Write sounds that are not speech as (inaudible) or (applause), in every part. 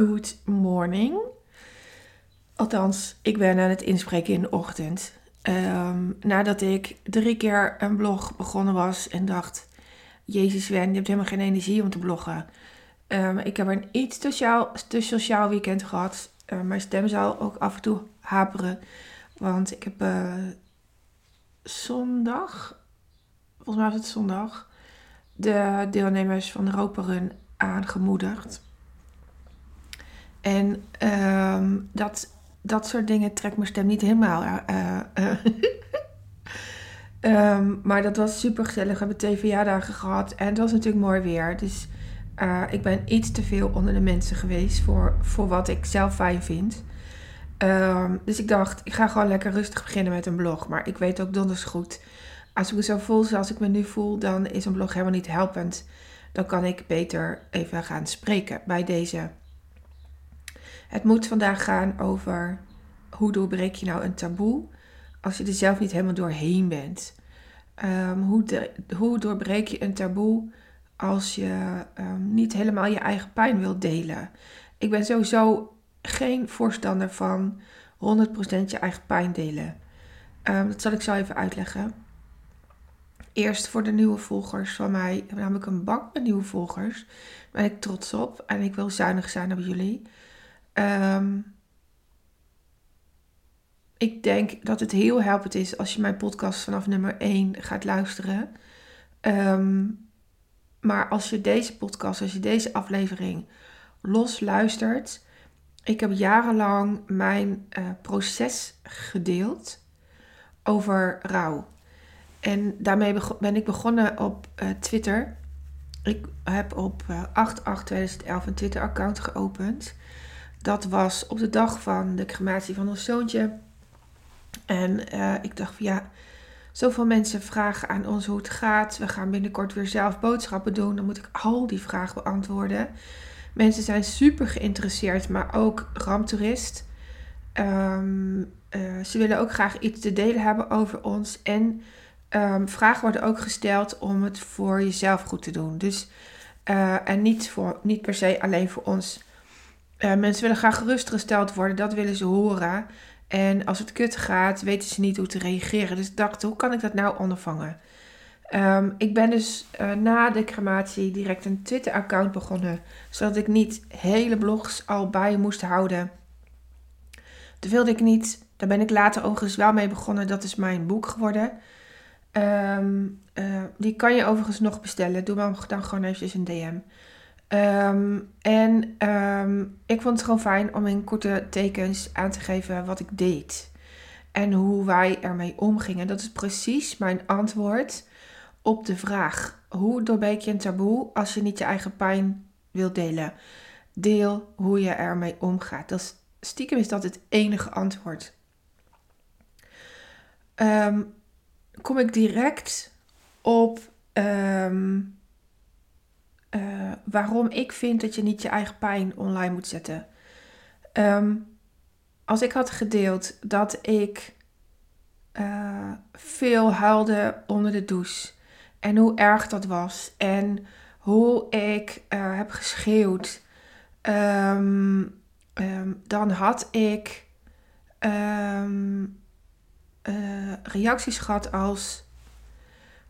Good morning. Althans, ik ben aan het inspreken in de ochtend. Ehm, nadat ik drie keer een blog begonnen was en dacht: Jezus, Wen, je hebt helemaal geen energie om te bloggen. Ehm, ik heb een iets te sociaal, te sociaal weekend gehad. Uh, mijn stem zal ook af en toe haperen. Want ik heb uh, zondag, volgens mij was het zondag, de deelnemers van de Europa Run aangemoedigd. En ehm, dat, dat soort dingen trekt mijn stem niet helemaal. Uh, um, (laughs) maar dat was super gezellig. We hebben twee verjaardagen gehad. En het was natuurlijk mooi weer. Dus ik ben iets te veel onder de mensen geweest voor, voor wat ik zelf fijn vind. Um, dus ik dacht, ik ga gewoon lekker rustig beginnen met een blog. Maar ik weet ook donders goed. Als ik me zo voel zoals ik me nu voel, dan is een blog helemaal niet helpend. Dan kan ik beter even gaan spreken bij deze het moet vandaag gaan over hoe doorbreek je nou een taboe als je er zelf niet helemaal doorheen bent. Um, hoe, hoe doorbreek je een taboe als je um, niet helemaal je eigen pijn wilt delen? Ik ben sowieso geen voorstander van 100% je eigen pijn delen. Um, dat zal ik zo even uitleggen. Eerst voor de nieuwe volgers van mij, namelijk een bak met nieuwe volgers. Daar ben ik trots op en ik wil zuinig zijn op jullie. Um, ik denk dat het heel helpend is als je mijn podcast vanaf nummer 1 gaat luisteren. Um, maar als je deze podcast, als je deze aflevering los luistert. Ik heb jarenlang mijn uh, proces gedeeld over rouw. En daarmee ben ik begonnen op uh, Twitter. Ik heb op uh, 8-8-2011 een Twitter-account geopend. Dat was op de dag van de crematie van ons zoontje. En uh, ik dacht van ja, zoveel mensen vragen aan ons hoe het gaat. We gaan binnenkort weer zelf boodschappen doen. Dan moet ik al die vragen beantwoorden. Mensen zijn super geïnteresseerd, maar ook ramptoerist. Um, uh, ze willen ook graag iets te delen hebben over ons. En um, vragen worden ook gesteld om het voor jezelf goed te doen. Dus, uh, en niet, voor, niet per se alleen voor ons. Uh, mensen willen graag gerustgesteld worden, dat willen ze horen. En als het kut gaat, weten ze niet hoe te reageren. Dus ik dacht, hoe kan ik dat nou ondervangen? Um, ik ben dus uh, na de crematie direct een Twitter-account begonnen, zodat ik niet hele blogs al bij moest houden. Dat wilde ik niet. Daar ben ik later overigens wel mee begonnen. Dat is mijn boek geworden. Um, uh, die kan je overigens nog bestellen. Doe me dan gewoon eventjes een DM. Um, en um, ik vond het gewoon fijn om in korte tekens aan te geven wat ik deed. En hoe wij ermee omgingen. Dat is precies mijn antwoord op de vraag: hoe doorbreek je een taboe als je niet je eigen pijn wilt delen? Deel hoe je ermee omgaat. Dat is, stiekem is dat het enige antwoord. Um, kom ik direct op. uh, waarom ik vind dat je niet je eigen pijn online moet zetten. Um, als ik had gedeeld dat ik uh, veel huilde onder de douche en hoe erg dat was en hoe ik uh, heb geschreeuwd, um, um, dan had ik reacties gehad als: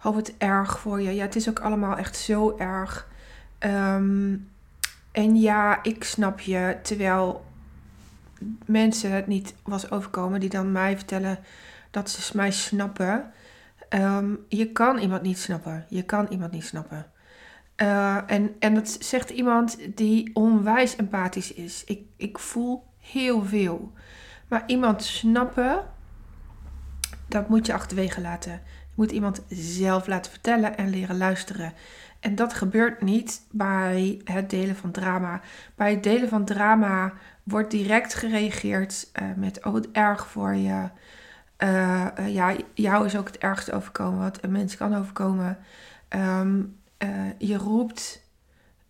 Oh, het erg voor je. Ja, het is ook allemaal echt zo erg. Um, en ja, ik snap je, terwijl mensen het niet was overkomen die dan mij vertellen dat ze mij snappen. Um, je kan iemand niet snappen. Je kan iemand niet snappen. Uh, en, en dat zegt iemand die onwijs empathisch is. Ik, ik voel heel veel. Maar iemand snappen, dat moet je achterwege laten. Je moet iemand zelf laten vertellen en leren luisteren. En dat gebeurt niet bij het delen van drama. Bij het delen van drama wordt direct gereageerd uh, met: Oh, wat erg voor je. Uh, uh, ja, jou is ook het ergste overkomen wat een mens kan overkomen. Um, je, roept,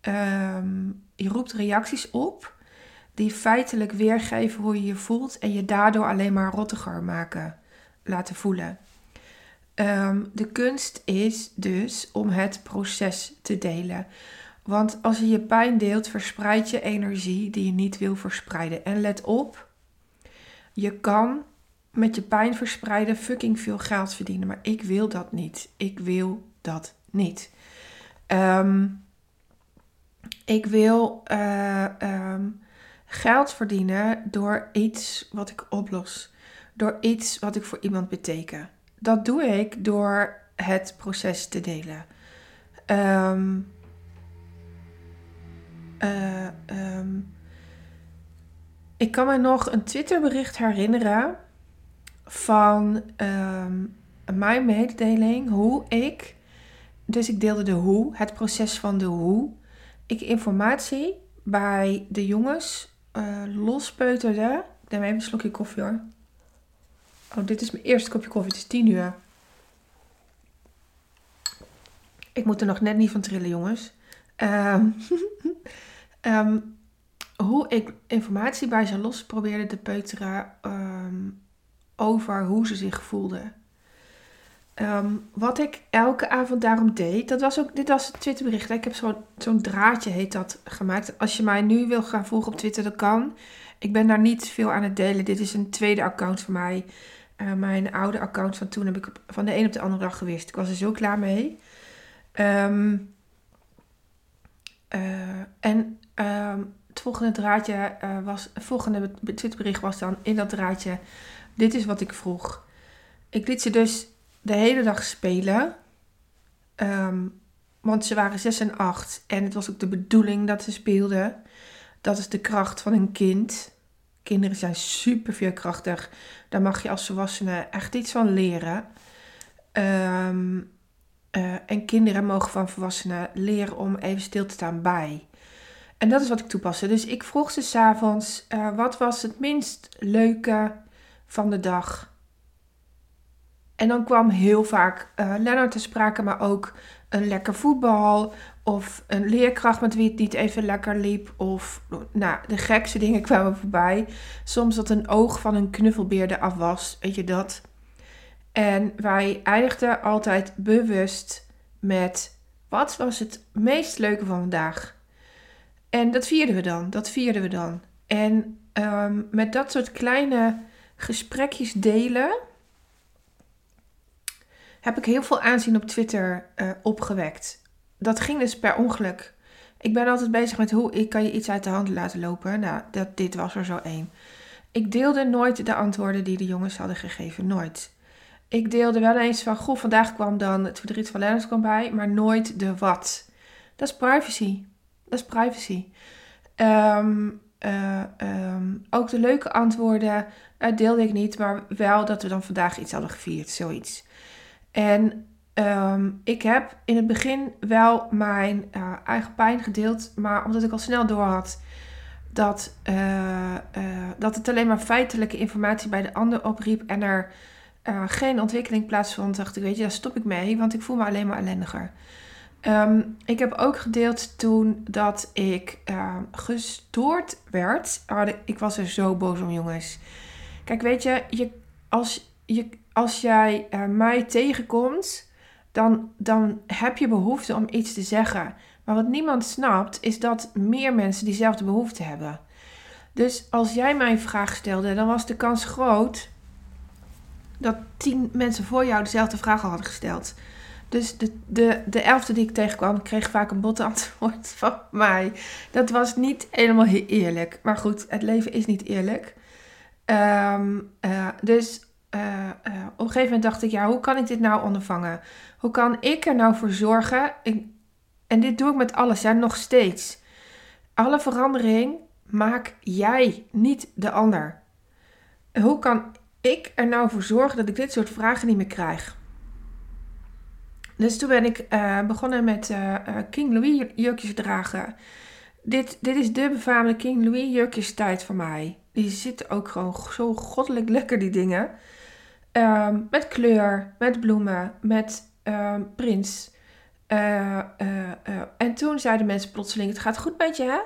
um, je roept reacties op die feitelijk weergeven hoe je je voelt en je daardoor alleen maar rottiger maken, laten voelen. Um, de kunst is dus om het proces te delen. Want als je je pijn deelt, verspreid je energie die je niet wil verspreiden. En let op, je kan met je pijn verspreiden fucking veel geld verdienen. Maar ik wil dat niet. Ik wil dat niet. Ehm, ik wil uh, um, geld verdienen door iets wat ik oplos. Door iets wat ik voor iemand beteken. Dat doe ik door het proces te delen. Um, uh, um, ik kan me nog een Twitterbericht herinneren van um, mijn mededeling hoe ik, dus ik deelde de hoe, het proces van de hoe, ik informatie bij de jongens uh, lospeuterde. Ik neem even een slokje koffie hoor. Oh, dit is mijn eerste kopje koffie. Het is tien uur. Ik moet er nog net niet van trillen, jongens. Um, um, (laughs) hoe ik informatie bij ze los probeerde te peuteren um, over hoe ze zich voelden. Um, wat ik elke avond daarom deed, dat was ook, dit was het Twitterbericht. Ik heb zo'n zo'n draadje, heet dat, gemaakt. Als je mij nu wil gaan volgen op Twitter, dat kan. Ik ben daar niet veel aan het delen. Dit is een tweede account van mij. Uh, mijn oude account van toen heb ik van de een op de andere dag gewist. Ik was er zo klaar mee. Um, uh, en um, het volgende draadje uh, was, het volgende Twitterbericht was dan in dat draadje. Dit is wat ik vroeg. Ik liet ze dus de hele dag spelen. Um, want ze waren 6 en 8. En het was ook de bedoeling dat ze speelden. Dat is de kracht van een kind. Kinderen zijn super veerkrachtig. Daar mag je als volwassene echt iets van leren. Um, uh, en kinderen mogen van volwassenen leren om even stil te staan bij. En dat is wat ik toepaste. Dus ik vroeg ze s'avonds, uh, wat was het minst leuke van de dag? En dan kwam heel vaak uh, Lennart te sprake, maar ook een lekker voetbal. Of een leerkracht met wie het niet even lekker liep. Of nou, de gekste dingen kwamen voorbij. Soms dat een oog van een knuffelbeer eraf was. Weet je dat? En wij eindigden altijd bewust met: wat was het meest leuke van vandaag? En dat vierden we dan. Dat vierden we dan. En um, met dat soort kleine gesprekjes delen. Heb ik heel veel aanzien op Twitter uh, opgewekt. Dat ging dus per ongeluk. Ik ben altijd bezig met hoe ik kan je iets uit de hand laten lopen. Nou, dat, dit was er zo één. Ik deelde nooit de antwoorden die de jongens hadden gegeven. Nooit. Ik deelde wel eens van, goh, vandaag kwam dan het verdriet van Lennart kwam bij, maar nooit de wat. Dat is privacy. Dat is privacy. Um, uh, um, ook de leuke antwoorden uh, deelde ik niet, maar wel dat we dan vandaag iets hadden gevierd, zoiets. En um, ik heb in het begin wel mijn uh, eigen pijn gedeeld, maar omdat ik al snel door had dat, dat het alleen maar feitelijke informatie bij de ander opriep en er geen ontwikkeling plaatsvond, dacht ik, weet je, daar stop ik mee, want ik voel me alleen maar ellendiger. Um, ik heb ook gedeeld toen dat ik gestoord werd. Oh, ik was er zo boos om, jongens. Kijk, weet je, je als, je, als jij uh, mij tegenkomt, dan, dan heb je behoefte om iets te zeggen. Maar wat niemand snapt, is dat meer mensen diezelfde behoefte hebben. Dus als jij mij een vraag stelde, dan was de kans groot dat tien mensen voor jou dezelfde vraag al hadden gesteld. Dus de, de, de elfde die ik tegenkwam, kreeg vaak een botte antwoord (laughs) van mij. Dat was niet helemaal eerlijk. Maar goed, het leven is niet eerlijk. Um, uh, dus uh, uh, op een gegeven moment dacht ik, ja, hoe kan ik dit nou ondervangen? Hoe kan ik er nou voor zorgen? En dit doe ik met alles, ja, nog steeds. Alle verandering maak jij, niet de ander. Hoe kan ik er nou voor zorgen dat ik dit soort vragen niet meer krijg? Dus toen ben ik uh, begonnen met King Louis jurkjes dragen. Dit, dit is de befaamde King Louis jurkjes tijd voor mij. Die zitten ook gewoon zo goddelijk lekker, die dingen. Um, met kleur, met bloemen, met um, prins. Uh, en toen zeiden mensen plotseling, het gaat goed met je, hè?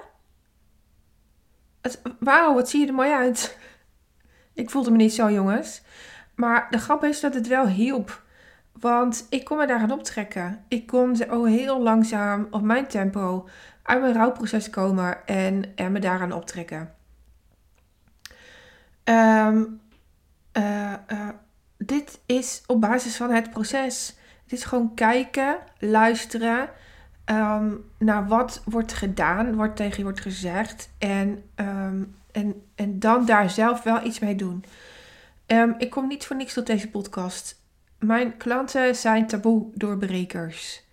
Wauw, wat zie je er mooi uit. (laughs) Ik voelde me niet zo, jongens. Maar de grap is dat het wel hielp Want ik kon me daaraan optrekken. Ik kon zo heel langzaam op mijn tempo uit mijn rouwproces komen en, me daaraan optrekken. Ehm, eh, eh, dit is op basis van het proces. Het is gewoon kijken, luisteren ehm, naar wat wordt gedaan, wat tegen je wordt gezegd. En, ehm, en, en dan daar zelf wel iets mee doen. ik kom niet voor niks tot deze podcast. Mijn klanten zijn taboe doorbrekers.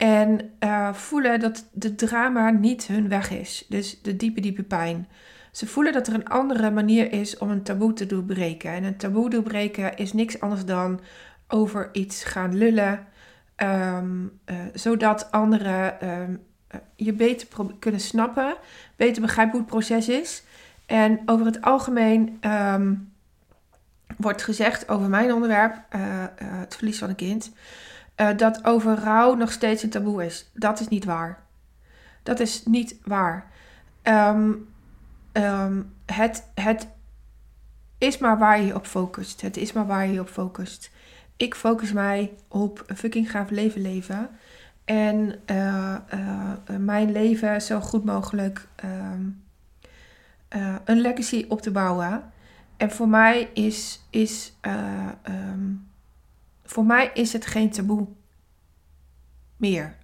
En uh, voelen dat de drama niet hun weg is. Dus de diepe, diepe pijn. Ze voelen dat er een andere manier is om een taboe te doorbreken. En een taboe doorbreken is niks anders dan over iets gaan lullen. Ehm, eh, zodat anderen ehm, eh, je beter kunnen snappen. Beter begrijpen hoe het proces is. En over het algemeen ehm, wordt gezegd over mijn onderwerp, het verlies van een kind dat over rouw nog steeds een taboe is. Dat is niet waar. Dat is niet waar. Um, um, het, het is maar waar je op focust. Het is maar waar je op focust. Ik focus mij op een fucking gaaf leven leven. En uh, uh, mijn leven zo goed mogelijk um, een legacy op te bouwen. En voor mij is, is um, voor mij is het geen taboe meer.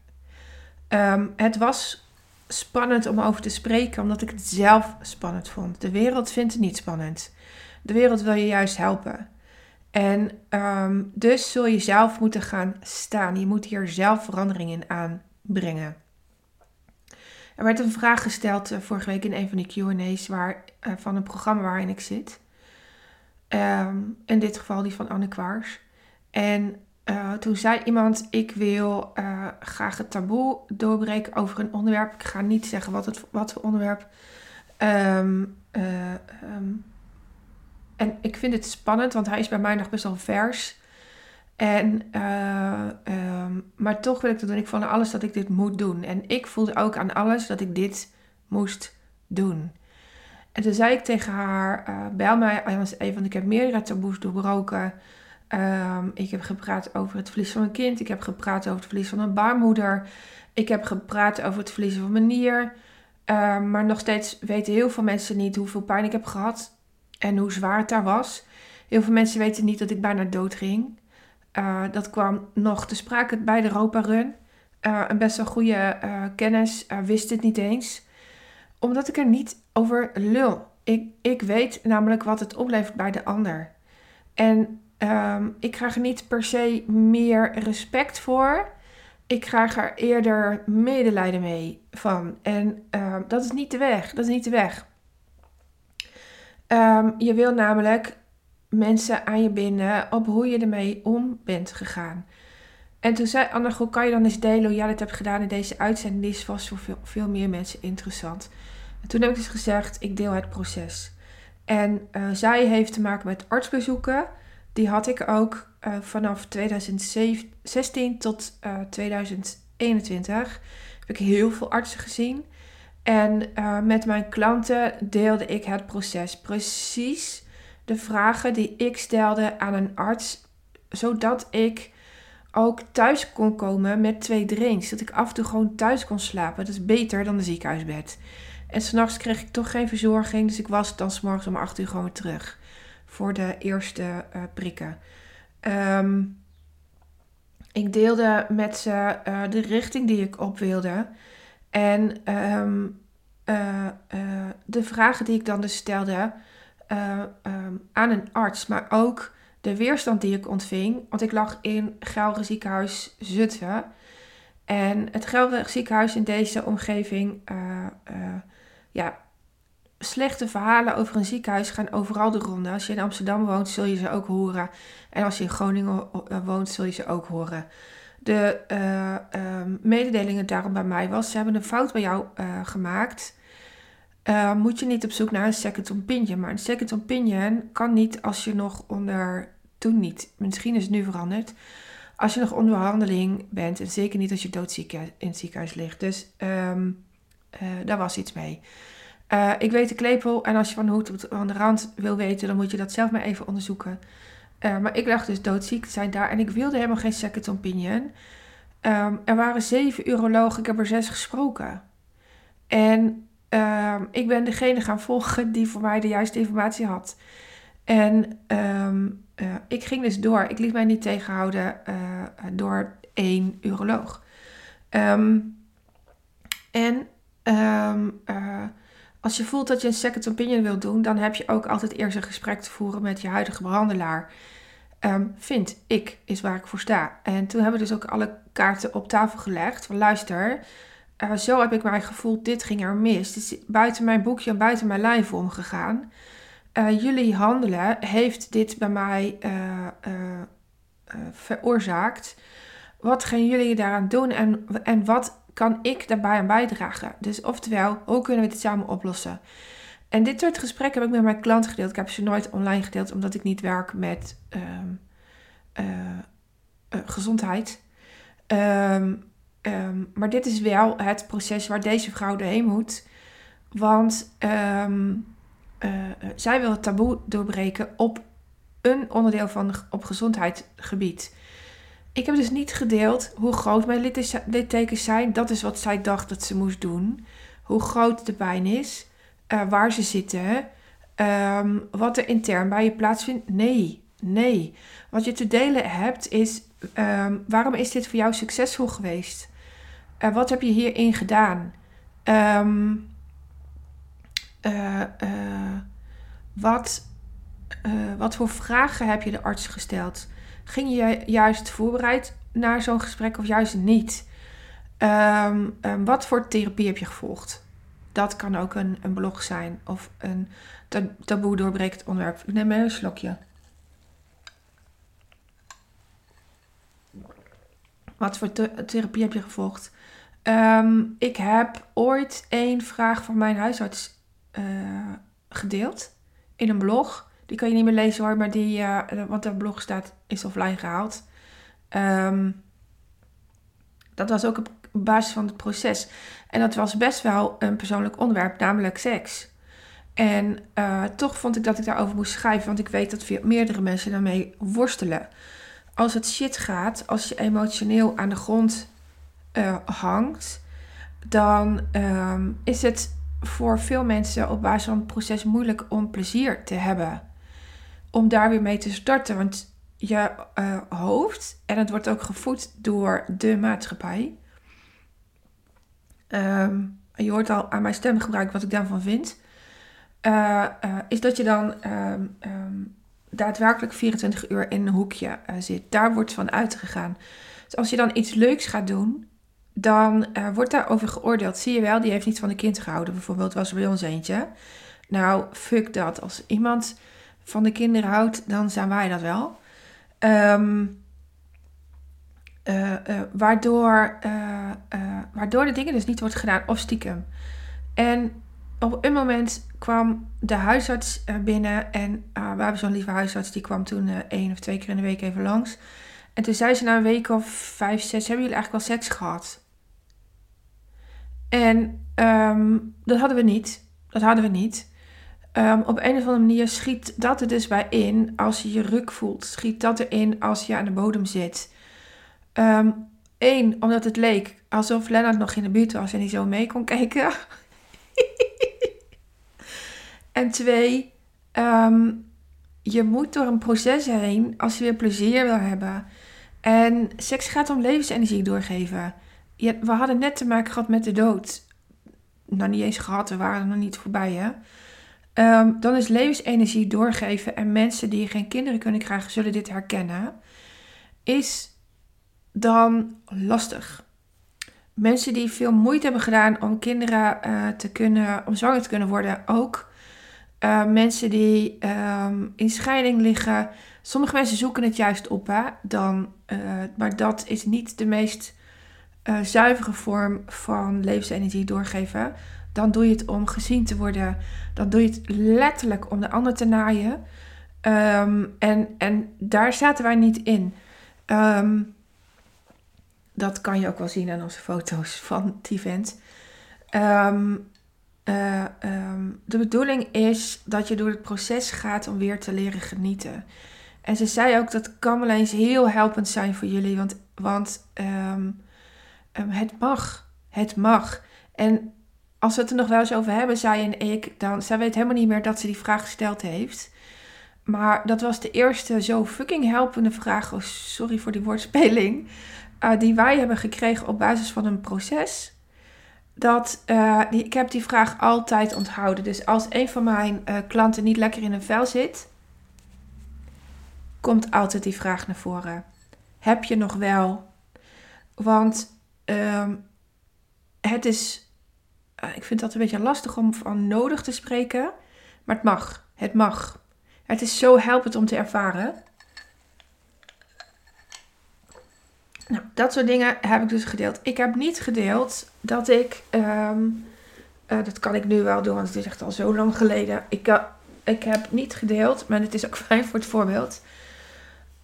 Het was spannend om over te spreken, omdat ik het zelf spannend vond. De wereld vindt het niet spannend. De wereld wil je juist helpen. En um, dus zul je zelf moeten gaan staan. Je moet hier zelf verandering in aanbrengen. Er werd een vraag gesteld uh, vorige week in een van die QA's uh, van een programma waarin ik zit. Um, in dit geval die van Anne Kwaars. En uh, toen zei iemand: Ik wil uh, graag het taboe doorbreken over een onderwerp. Ik ga niet zeggen wat, het, wat voor onderwerp. Um, uh, um, en ik vind het spannend, want hij is bij mij nog best wel vers. En, maar toch wil ik dat doen. Ik vond alles dat ik dit moet doen. En ik voelde ook aan alles dat ik dit moest doen. En toen zei ik tegen haar: Bel mij even, want ik heb meerdere taboes doorbroken. Um, ik heb gepraat over het verlies van een kind. Ik heb gepraat over het verlies van een baarmoeder. Ik heb gepraat over het verliezen van mijn nier. Um, maar nog steeds weten heel veel mensen niet hoeveel pijn ik heb gehad en hoe zwaar het daar was. Heel veel mensen weten niet dat ik bijna dood ging. Uh, dat kwam nog te sprake bij de Europa Run. Uh, een best wel goede uh, kennis wist het niet eens. Omdat ik er niet over lul. Ik, ik weet namelijk wat het oplevert bij de ander. En Um, ik krijg er niet per se meer respect voor. Ik krijg er eerder medelijden mee van. En um, dat is niet de weg. Dat is niet de weg. Um, je wil namelijk mensen aan je binden op hoe je ermee om bent gegaan. En toen zei Anne, hoe kan je dan eens delen hoe jij dit hebt gedaan in deze uitzending? Die is vast voor veel, veel meer mensen interessant. En toen heb ik dus gezegd, ik deel het proces. En uh, zij heeft te maken met artsbezoeken die had ik ook uh, vanaf 2016 tot uh, eh, 2021. Heb ik heel veel artsen gezien. En uh, met mijn klanten deelde ik het proces. Precies de vragen die ik stelde aan een arts. Zodat ik ook thuis kon komen met twee drinks. Dat ik af en toe gewoon thuis kon slapen. Dat is beter dan de ziekenhuisbed. En s'nachts kreeg ik toch geen verzorging. Dus ik was dan s'morgens om 8 uur gewoon terug voor de eerste uh, prikken. Um, ik deelde met ze uh, de richting die ik op wilde. En um, uh, de vragen die ik dan dus stelde um, aan een arts, maar ook de weerstand die ik ontving. Want ik lag in Gelre ziekenhuis Zutphen. En het Gelre ziekenhuis in deze omgeving ja, slechte verhalen over een ziekenhuis gaan overal de ronde. Als je in Amsterdam woont, zul je ze ook horen. En als je in Groningen eh, woont, zul je ze ook horen. De uh, mededelingen daarom bij mij was: ze hebben een fout bij jou uh, gemaakt. moet je niet op zoek naar een second opinion. Maar een second opinion kan niet als je nog onder. Toen niet. Misschien is het nu veranderd. Als je nog onder behandeling bent. En zeker niet als je doodziek in het ziekenhuis ligt. Dus um, daar was iets mee. Uh, ik weet de klepel en als je van de hoed van de rand wil weten, dan moet je dat zelf maar even onderzoeken. Uh, maar ik lag dus doodziek te zijn daar en ik wilde helemaal geen second opinion. Um, er waren zeven urologen, ik heb er zes gesproken. En um, ik ben degene gaan volgen die voor mij de juiste informatie had. En um, uh, ik ging dus door. Ik liet mij niet tegenhouden door één uroloog. En als je voelt dat je een second opinion wilt doen, dan heb je ook altijd eerst een gesprek te voeren met je huidige behandelaar. vind ik, is waar ik voor sta. En toen hebben we dus ook alle kaarten op tafel gelegd. Van luister, uh, zo heb ik mij gevoeld, dit ging er mis. Het is buiten mijn boekje en buiten mijn lijf omgegaan. Uh, jullie handelen heeft dit bij mij uh, veroorzaakt. Wat gaan jullie daaraan doen en, en wat kan ik daarbij aan bijdragen? Dus oftewel, hoe kunnen we dit samen oplossen? En dit soort gesprekken heb ik met mijn klant gedeeld. Ik heb ze nooit online gedeeld, omdat ik niet werk met ehm, gezondheid. Um, Um, maar dit is wel het proces waar deze vrouw doorheen moet. Want uh, zij wil het taboe doorbreken op een onderdeel van op gezondheidsgebied. Ik heb dus niet gedeeld hoe groot mijn littekens zijn. Dat is wat zij dacht dat ze moest doen. Hoe groot de pijn is. Uh, waar ze zitten. Um, wat er intern bij je plaatsvindt. Nee, nee. Wat je te delen hebt is... Um, waarom is dit voor jou succesvol geweest? Uh, wat heb je hierin gedaan? Uh, uh, wat, wat voor vragen heb je de arts gesteld? Ging je juist voorbereid naar zo'n gesprek of juist niet? Um, um, wat voor therapie heb je gevolgd? Dat kan ook een, een blog zijn of een taboe doorbrekend onderwerp. Ik neem een slokje. Wat voor therapie heb je gevolgd? Um, ik heb ooit één vraag van mijn huisarts uh, gedeeld in een blog. Die kan je niet meer lezen hoor, maar die, uh, wat er blog staat, is offline gehaald. Um, dat was ook op basis van het proces. En dat was best wel een persoonlijk onderwerp, namelijk seks. En uh, toch vond ik dat ik daarover moest schrijven, want ik weet dat veel, meerdere mensen daarmee worstelen. Als het shit gaat, als je emotioneel aan de grond uh, hangt, dan um, is het voor veel mensen op basis van het proces moeilijk om plezier te hebben. Om daar weer mee te starten. Want je uh, hoofd, en het wordt ook gevoed door de maatschappij. Um, je hoort al aan mijn stemgebruik wat ik daarvan vind. Uh, is dat je dan um, daadwerkelijk 24 uur in een hoekje zit. Daar wordt van uitgegaan. Dus als je dan iets leuks gaat doen, dan wordt daarover geoordeeld. Zie je wel, die heeft niet van de kind gehouden. Bijvoorbeeld was er bij ons eentje. Nou, fuck dat. Als iemand van de kinderen houdt, dan zijn wij dat wel. Um, uh, uh, waardoor, waardoor de dingen dus niet wordt gedaan of stiekem. En op een moment kwam de huisarts binnen. En we hebben zo'n lieve huisarts, die kwam toen één of twee keer in de week even langs. En toen zei ze na een week of vijf, zes, hebben jullie eigenlijk wel seks gehad? En um, dat hadden we niet. Dat hadden we niet. Um, op een of andere manier schiet dat er dus bij in als je je ruk voelt. Schiet dat erin als je aan de bodem zit. Eén, um, omdat het leek alsof Lennart nog in de buurt was en hij zo mee kon kijken. (laughs) en twee, je moet door een proces heen als je weer plezier wil hebben. En seks gaat om levensenergie doorgeven ja, we hadden net te maken gehad met de dood. Nou, niet eens gehad, we waren er nog niet voorbij, hè. Um, dan is levensenergie doorgeven en mensen die geen kinderen kunnen krijgen, zullen dit herkennen. Is dan lastig. Mensen die veel moeite hebben gedaan om kinderen uh, te kunnen, om zwanger te kunnen worden, ook. Uh, mensen die um, in scheiding liggen. Sommige mensen zoeken het juist op, hè. Dan, uh, maar dat is niet de meest zuivere vorm van levensenergie doorgeven, dan doe je het om gezien te worden. Dan doe je het letterlijk om de ander te naaien. Um, en, en daar zaten wij niet in. Um, dat kan je ook wel zien aan onze foto's van het event. Um, uh, de bedoeling is dat je door het proces gaat om weer te leren genieten. En ze zei ook dat kan wel eens heel helpend zijn voor jullie. Want, want ehm, ehm, het mag. Het mag. En als we het er nog wel eens over hebben, zij en ik, dan zij weet helemaal niet meer dat ze die vraag gesteld heeft. Maar dat was de eerste zo fucking helpende vraag. Oh, sorry voor die woordspeling. Uh, die wij hebben gekregen op basis van een proces. Dat, die, ik heb die vraag altijd onthouden. Dus als een van mijn uh, klanten niet lekker in een vel zit, komt altijd die vraag naar voren. Heb je nog wel? Want um, het is, ik vind dat een beetje lastig om van nodig te spreken, maar het mag. Het mag. Het is zo helpend om te ervaren. Nou, dat soort dingen heb ik dus gedeeld. Ik heb niet gedeeld dat ik, um, uh, dat kan ik nu wel doen, want het is echt al zo lang geleden. Ik, ik heb niet gedeeld, maar het is ook (laughs) fijn voor het voorbeeld,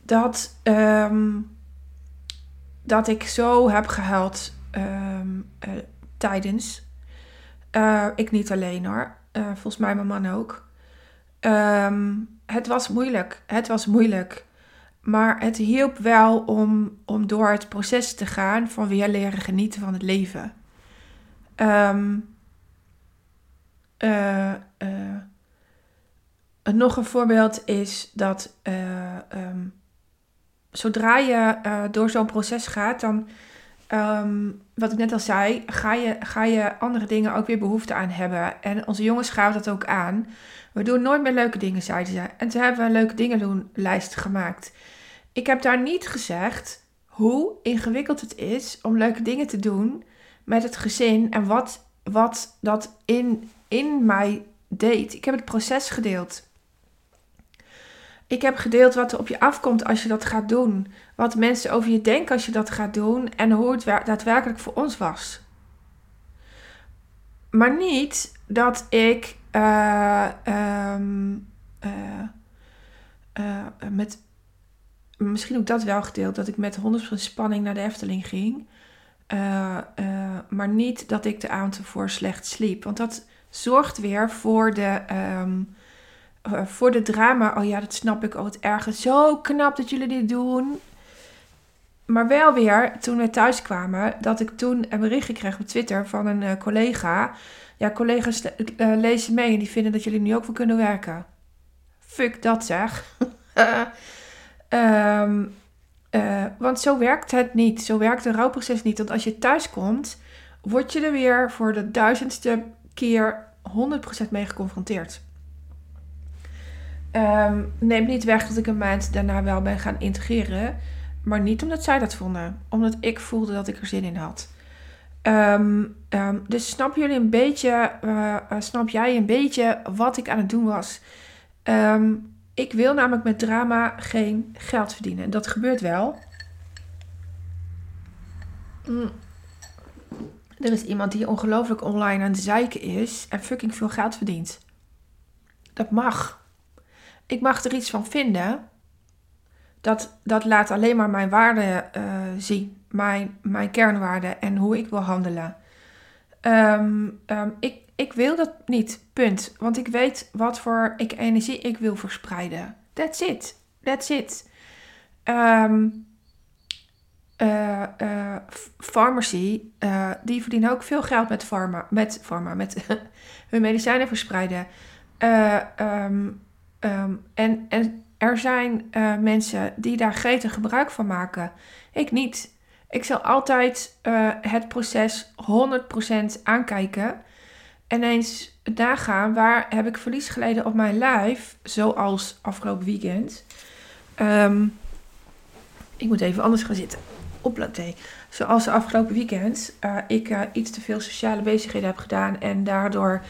dat, um, dat ik zo heb gehuild um, uh, tijdens. Ik niet alleen hoor, volgens mij mijn man ook. Um, het was moeilijk. Het was moeilijk. Maar het hielp wel om, om door het proces te gaan van weer leren genieten van het leven. Uh, uh, nog een voorbeeld is dat um, zodra je door zo'n proces gaat, dan, um, wat ik net al zei, ga je, ga je andere dingen ook weer behoefte aan hebben. En onze jongens gaven dat ook aan. We doen nooit meer leuke dingen, zeiden ze. En toen hebben een leuke dingen doen lijst gemaakt. Ik heb daar niet gezegd hoe ingewikkeld het is om leuke dingen te doen met het gezin en wat, wat dat in, in mij deed. Ik heb het proces gedeeld. Ik heb gedeeld wat er op je afkomt als je dat gaat doen. Wat mensen over je denken als je dat gaat doen. En hoe het daadwerkelijk voor ons was. Maar niet dat ik uh, um, uh, met, misschien ook dat wel gedeeld, dat ik met 100% spanning naar de Efteling ging. maar niet dat ik de avond ervoor slecht sliep. Want dat zorgt weer voor de, um, voor de drama. Oh ja, dat snap ik. Oh, het ergens zo knap dat jullie dit doen. Maar wel weer, toen we thuis kwamen, dat ik toen een bericht kreeg op Twitter van een collega ja, collega's uh, lezen mee en die vinden dat jullie nu ook wel kunnen werken. Fuck dat zeg. um, (laughs) uh, want zo werkt het niet. Zo werkt een rouwproces niet. Want als je thuis komt, word je er weer voor de duizendste keer 100% mee geconfronteerd. Um, neemt niet weg dat ik een maand daarna wel ben gaan integreren. Maar niet omdat zij dat vonden. Omdat ik voelde dat ik er zin in had. Um, um, dus snap jullie een beetje, uh, snap jij een beetje wat ik aan het doen was? Ik wil namelijk met drama geen geld verdienen. Dat gebeurt wel. Mm. Er is iemand die ongelooflijk online aan het zeiken is en fucking veel geld verdient. Dat mag. Ik mag er iets van vinden. Dat, dat laat alleen maar mijn waarde uh, zien mijn, mijn kernwaarden en hoe ik wil handelen. Um, um, ik, ik wil dat niet, punt. Want ik weet wat voor ik energie ik wil verspreiden. That's it. That's it. Um, uh, uh, pharmacy, uh, die verdienen ook veel geld met pharma, met, pharma, met (laughs) hun medicijnen verspreiden. Um, en, en er zijn mensen die daar gretig gebruik van maken. Ik niet. Ik zal altijd uh, het proces 100% aankijken. En eens nagaan waar heb ik verlies geleden op mijn lijf. Zoals afgelopen weekend. Um, ik moet even anders gaan zitten. Op latte. Zoals de afgelopen weekend. Uh, ik iets te veel sociale bezigheden heb gedaan. En daardoor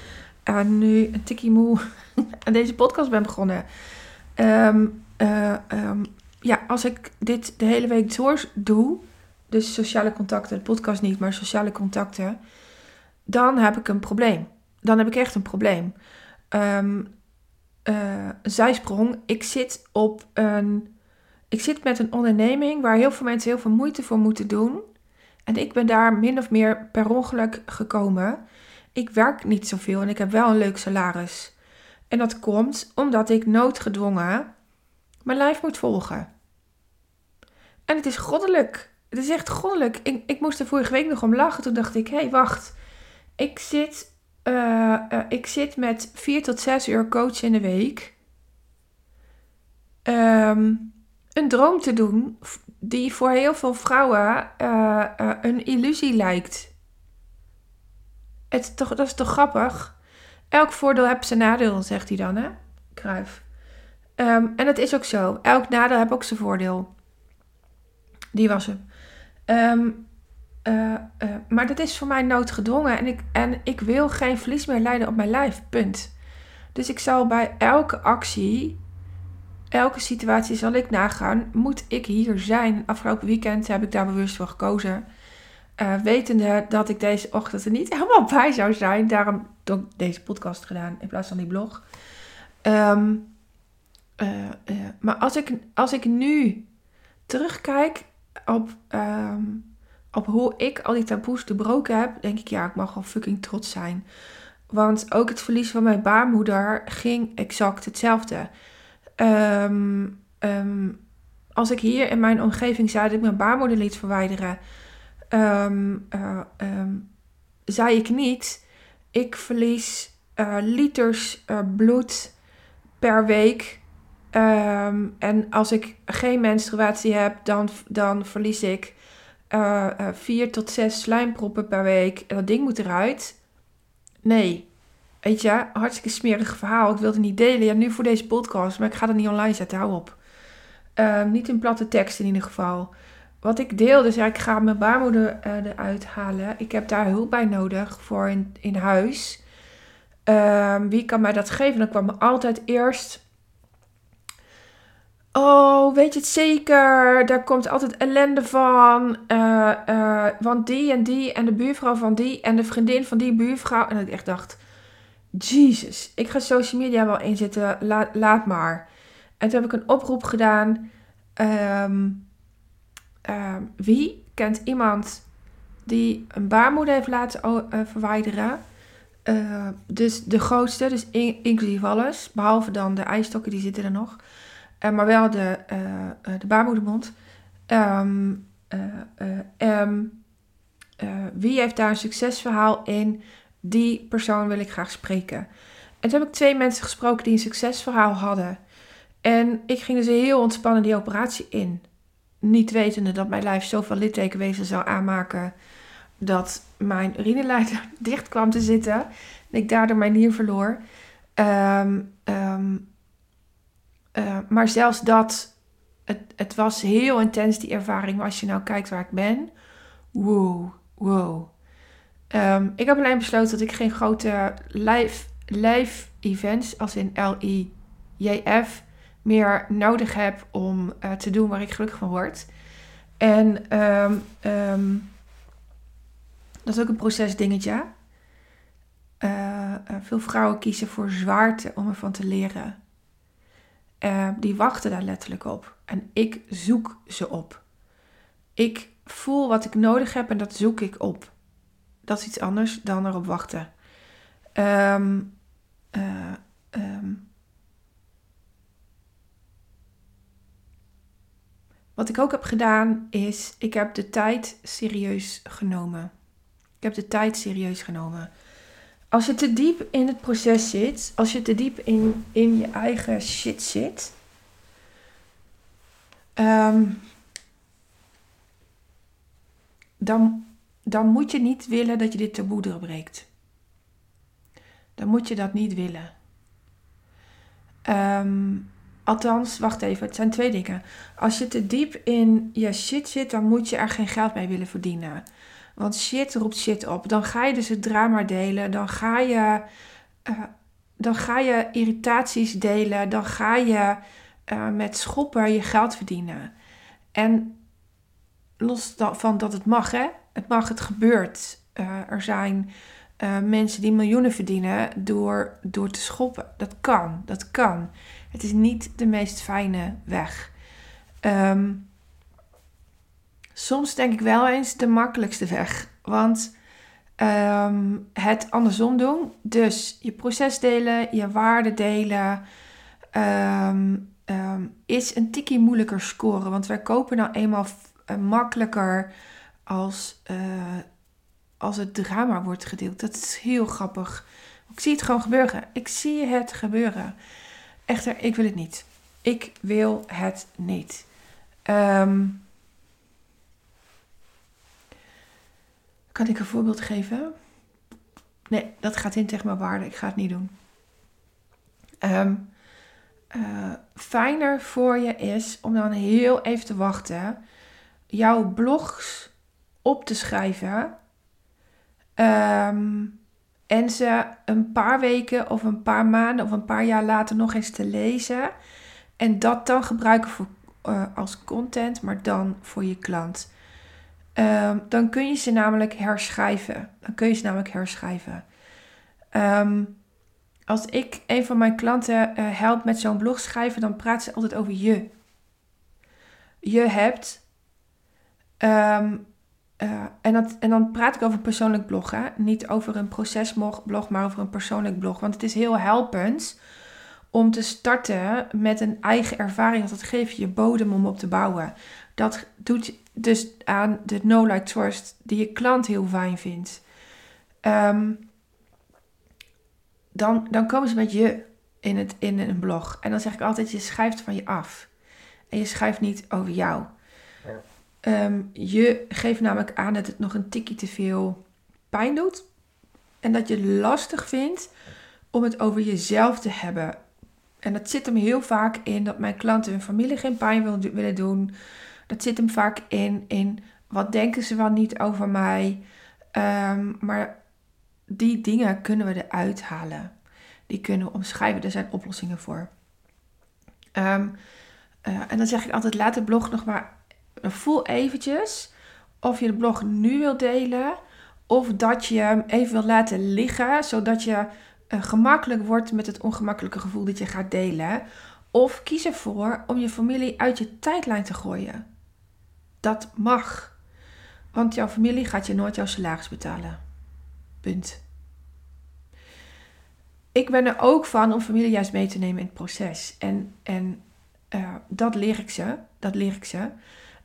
nu een tikkie moe (laughs) aan deze podcast ben begonnen. Um, um, ja, als ik dit de hele week door doe dus sociale contacten, de podcast niet, maar sociale contacten, dan heb ik een probleem. Dan heb ik echt een probleem. Um, uh, zijsprong. Ik zit op een. Ik zit met een onderneming waar heel veel mensen heel veel moeite voor moeten doen. En ik ben daar min of meer per ongeluk gekomen. Ik werk niet zoveel en ik heb wel een leuk salaris. En dat komt omdat ik noodgedwongen mijn lijf moet volgen. En het is goddelijk. Het is echt goddelijk. Ik, ik moest er vorige week nog om lachen. Toen dacht ik, hé, hey, wacht. Ik zit, uh, uh, ik zit met vier tot zes uur coach in de week. Um, een droom te doen die voor heel veel vrouwen uh, een illusie lijkt. Het, toch, dat is toch grappig? Elk voordeel heeft zijn nadeel, zegt hij dan, hè? Kruif. Um, en het is ook zo. Elk nadeel heeft ook zijn voordeel. Die was hem. Um, uh, uh, maar dat is voor mij noodgedwongen. En ik, en ik wil geen verlies meer lijden op mijn lijf. Punt. Dus ik zal bij elke actie, elke situatie zal ik nagaan. Moet ik hier zijn? Afgelopen weekend heb ik daar bewust voor gekozen. Uh, wetende dat ik deze ochtend er niet helemaal bij zou zijn. Daarom heb ik deze podcast gedaan in plaats van die blog. Um, maar als ik, als ik nu terugkijk op, um, op hoe ik al die taboes doorbroken heb, denk ik ja, ik mag wel fucking trots zijn. Want ook het verlies van mijn baarmoeder ging exact hetzelfde. Um, als ik hier in mijn omgeving zei dat ik mijn baarmoeder liet verwijderen, um, zei ik niet, ik verlies uh, liters uh, bloed per week Um, en als ik geen menstruatie heb, dan, dan verlies ik vier tot zes slijmproppen per week. En dat ding moet eruit. Nee. Weet je, hartstikke smerig verhaal. Ik wilde het niet delen. Ja, nu voor deze podcast, maar ik ga het niet online zetten. Hou op. Niet in platte tekst in ieder geval. Wat ik deel, dus ik ga mijn baarmoeder uh, eruit halen. Ik heb daar hulp bij nodig voor in, in huis. Um, wie kan mij dat geven? Dan kwam me altijd eerst Oh, weet je het zeker? Daar komt altijd ellende van. Uh, uh, want die en die en de buurvrouw van die en de vriendin van die buurvrouw. En ik echt dacht, Jesus, ik ga social media wel inzetten, laat, maar. En toen heb ik een oproep gedaan. Um, uh, wie kent iemand die een baarmoeder heeft laten uh, verwijderen? dus de grootste, dus in, inclusief alles, behalve dan de ijstokken, die zitten er nog. Uh, maar wel de, uh, de baarmoedermond. Wie heeft daar een succesverhaal in? Die persoon wil ik graag spreken. En toen heb ik twee mensen gesproken die een succesverhaal hadden. En ik ging dus heel ontspannen die operatie in. Niet wetende dat mijn lijf zoveel littekenwezen zou aanmaken dat mijn urineleider (laughs) dicht kwam te zitten. En ik daardoor mijn nier verloor. Um, um, uh, maar zelfs dat, het, het was heel intens die ervaring. Maar als je nou kijkt waar ik ben, wow, wow. Um, ik heb alleen besloten dat ik geen grote live, live events, als in L-I-J-F, meer nodig heb om uh, te doen waar ik gelukkig van word. En um, um, dat is ook een procesdingetje. Uh, veel vrouwen kiezen voor zwaarte om ervan te leren. Die wachten daar letterlijk op. En ik zoek ze op. Ik voel wat ik nodig heb en dat zoek ik op. Dat is iets anders dan erop wachten. Um. Wat ik ook heb gedaan is, ik heb de tijd serieus genomen. Ik heb de tijd serieus genomen. Als je te diep in het proces zit, als je te diep in, in je eigen shit zit, um, dan, dan moet je niet willen dat je dit taboe doorbreekt. Dan moet je dat niet willen. Um, althans, wacht even, het zijn twee dingen. Als je te diep in je shit zit, dan moet je er geen geld mee willen verdienen. Want shit roept shit op. Dan ga je dus het drama delen. Dan ga je, uh, dan ga je irritaties delen. Dan ga je uh, met schoppen je geld verdienen. En los van dat het mag, hè? Het mag, het gebeurt. Uh, er zijn mensen die miljoenen verdienen door, door te schoppen. Dat kan, dat kan. Het is niet de meest fijne weg. Um, soms denk ik wel eens de makkelijkste weg. Want um, het andersom doen, dus je proces delen, je waarde delen, ehm, is een tikkie moeilijker scoren. Want wij kopen nou eenmaal uh, makkelijker als, uh, als het drama wordt gedeeld. Dat is heel grappig. Ik zie het gewoon gebeuren. Ik zie het gebeuren. Echter, ik wil het niet. Ik wil het niet. Um, kan ik een voorbeeld geven? Nee, dat gaat in tegen mijn waarde. Ik ga het niet doen. Um, uh, fijner voor je is om dan heel even te wachten. Jouw blogs op te schrijven. Um, en ze een paar weken of een paar maanden of een paar jaar later nog eens te lezen. En dat dan gebruiken voor, uh, als content, maar dan voor je klant. Um, dan kun je ze namelijk herschrijven. Dan kun je ze namelijk herschrijven. Um, als ik een van mijn klanten uh, help met zo'n blog schrijven, dan praat ze altijd over je. Je hebt. Uh, en, en dan praat ik over persoonlijk blog. Hè? Niet over een procesblog, maar over een persoonlijk blog. Want het is heel helpend om te starten met een eigen ervaring. Dat geeft je bodem om op te bouwen. Dat doet dus aan de no like trust die je klant heel fijn vindt. Um, dan, dan komen ze met je in, het, in een blog. En dan zeg ik altijd, je schrijft van je af. En je schrijft niet over jou. Ehm, je geeft namelijk aan dat het nog een tikje te veel pijn doet. En dat je lastig vindt om het over jezelf te hebben. En dat zit hem heel vaak in dat mijn klanten hun familie geen pijn willen doen. Dat zit hem vaak in, in wat denken ze wel niet over mij. Um, maar die dingen kunnen we eruit halen. Die kunnen we omschrijven. Er zijn oplossingen voor. Ehm, eh, en dan zeg ik altijd: laat de blog nog maar. Voel eventjes of je de blog nu wilt delen. Of dat je hem even wil laten liggen. Zodat je uh, gemakkelijk wordt met het ongemakkelijke gevoel dat je gaat delen. Of kies ervoor om je familie uit je tijdlijn te gooien. Dat mag. Want jouw familie gaat je nooit jouw salaris betalen. Punt. Ik ben er ook van om familie juist mee te nemen in het proces. En, en uh, dat leer ik ze. Dat leer ik ze.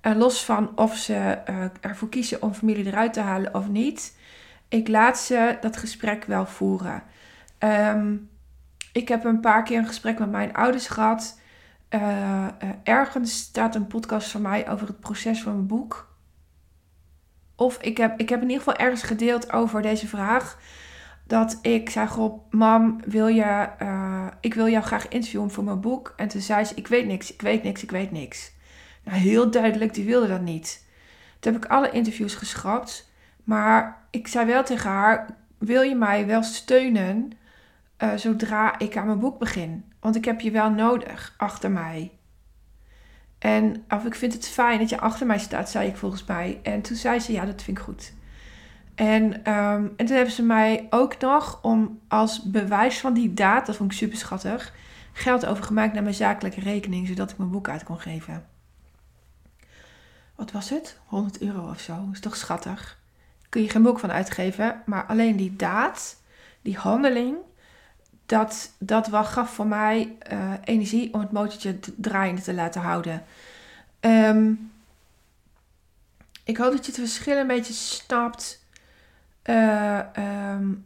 En los van of ze uh, ervoor kiezen om familie eruit te halen of niet. Ik laat ze dat gesprek wel voeren. Um, ik heb een paar keer een gesprek met mijn ouders gehad. Uh, ergens staat een podcast van mij over het proces van mijn boek. Of ik heb, ik heb in ieder geval ergens gedeeld over deze vraag. Dat ik zei: Goh, mam, wil je, ik wil jou graag interviewen voor mijn boek. En toen zei ze: Ik weet niks, ik weet niks, ik weet niks. Nou, heel duidelijk, die wilde dat niet. Toen heb ik alle interviews geschrapt. Maar ik zei wel tegen haar: Wil je mij wel steunen uh, zodra ik aan mijn boek begin? Want ik heb je wel nodig achter mij. En of ik vind het fijn dat je achter mij staat, zei ik volgens mij. En toen zei ze, ja, dat vind ik goed. En, um, en toen hebben ze mij ook nog, om als bewijs van die daad, dat vond ik super schattig, geld overgemaakt naar mijn zakelijke rekening, zodat ik mijn boek uit kon geven. Wat was het? 100 euro of zo. Is toch schattig? Kun je geen boek van uitgeven, maar alleen die daad, die handeling, dat, dat wel gaf voor mij uh, energie om het motortje draaiende te laten houden. Um, ik hoop dat je het verschil een beetje snapt. Uh, um,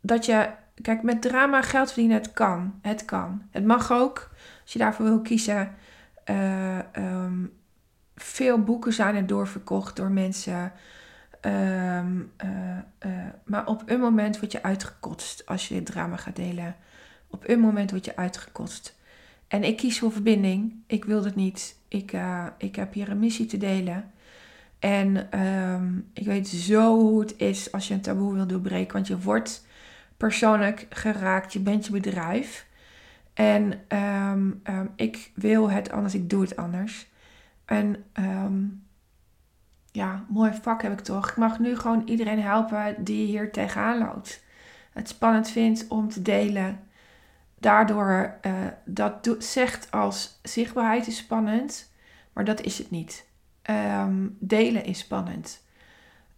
dat je, kijk, met drama geld verdienen, het kan. Het kan. Het mag ook, als je daarvoor wil kiezen. Uh, veel boeken zijn er doorverkocht door mensen. Um, uh, uh, maar op een moment word je uitgekotst als je dit drama gaat delen. Op een moment word je uitgekotst. En ik kies voor verbinding. Ik wil dat niet. Ik, uh, ik heb hier een missie te delen. En um, ik weet zo hoe het is als je een taboe wil doorbreken. Want je wordt persoonlijk geraakt. Je bent je bedrijf. En um, ik wil het anders. Ik doe het anders. En um, ja, mooi vak heb ik toch. Ik mag nu gewoon iedereen helpen die hier tegenaan loopt. Het spannend vindt om te delen. Daardoor, uh, dat zegt als zichtbaarheid is spannend, maar dat is het niet. Um, delen is spannend.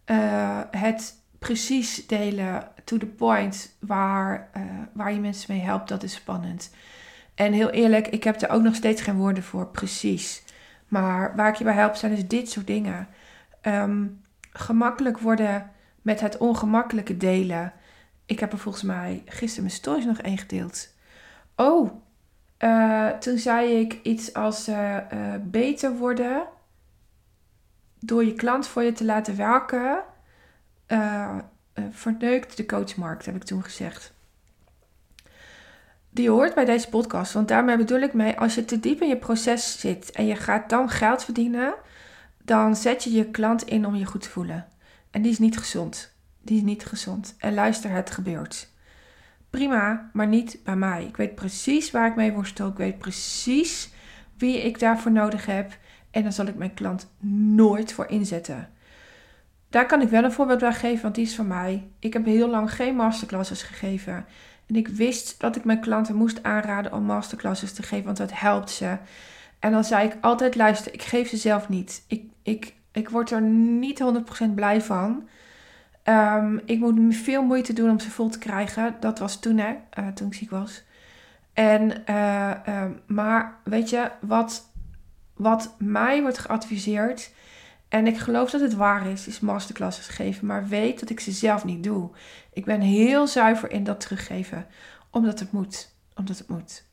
Uh, het precies delen to the point waar, uh, waar je mensen mee helpt, dat is spannend. En heel eerlijk, ik heb er ook nog steeds geen woorden voor, precies. Maar waar ik je bij help zijn dus dit soort dingen. Ehm, gemakkelijk worden met het ongemakkelijke delen. Ik heb er volgens mij gisteren mijn stories nog één gedeeld. Oh, uh, toen zei ik iets als uh, uh, beter worden door je klant voor je te laten werken. verneukt de coachmarkt, heb ik toen gezegd. Die hoort bij deze podcast, want daarmee bedoel ik mee, als je te diep in je proces zit en je gaat dan geld verdienen, dan zet je je klant in om je goed te voelen. En die is niet gezond. Die is niet gezond. En luister, het gebeurt. Prima, maar niet bij mij. Ik weet precies waar ik mee worstel. Ik weet precies wie ik daarvoor nodig heb. En dan zal ik mijn klant nooit voor inzetten. Daar kan ik wel een voorbeeld bij geven, want die is van mij. Ik heb heel lang geen masterclasses gegeven. En ik wist dat ik mijn klanten moest aanraden om masterclasses te geven, want dat helpt ze. En dan zei ik altijd: luister, ik geef ze zelf niet. Ik, ik, ik word er niet 100% blij van. Um, ik moet veel moeite doen om ze vol te krijgen. Dat was toen, hè, uh, toen ik ziek was. En, uh, uh, maar weet je, wat, wat mij wordt geadviseerd, en ik geloof dat het waar is, is masterclasses geven, maar weet dat ik ze zelf niet doe. Ik ben heel zuiver in dat teruggeven, omdat het moet. Omdat het moet.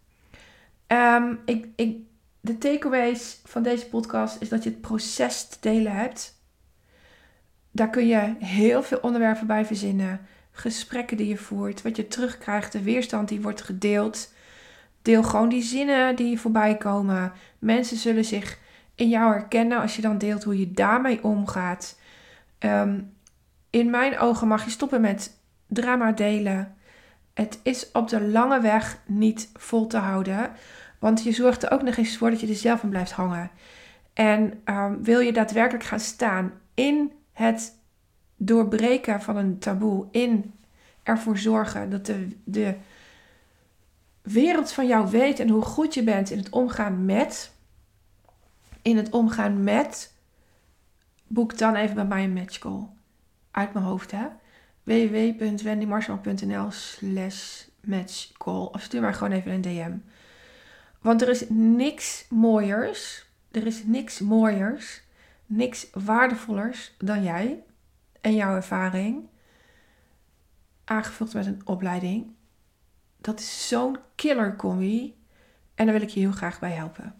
Um, ik, ik, de takeaways van deze podcast is dat je het proces te delen hebt daar kun je heel veel onderwerpen bij verzinnen. Gesprekken die je voert, wat je terugkrijgt, de weerstand die wordt gedeeld. Deel gewoon die zinnen die voorbij komen. Mensen zullen zich in jou herkennen als je dan deelt hoe je daarmee omgaat. Ehm, in mijn ogen mag je stoppen met drama delen. Het is op de lange weg niet vol te houden. Want je zorgt er ook nog eens voor dat je er zelf in blijft hangen. En um, wil je daadwerkelijk gaan staan in het doorbreken van een taboe in ervoor zorgen dat de, de wereld van jou weet en hoe goed je bent in het omgaan met, in het omgaan met, boek dan even bij mij een matchcall. Uit mijn hoofd, hè? www.wendymarshall.nl slash matchcall. Of stuur maar gewoon even een DM. Want er is niks mooiers, er is niks mooiers niks waardevollers dan jij en jouw ervaring, aangevuld met een opleiding. Dat is zo'n killer combi en daar wil ik je heel graag bij helpen.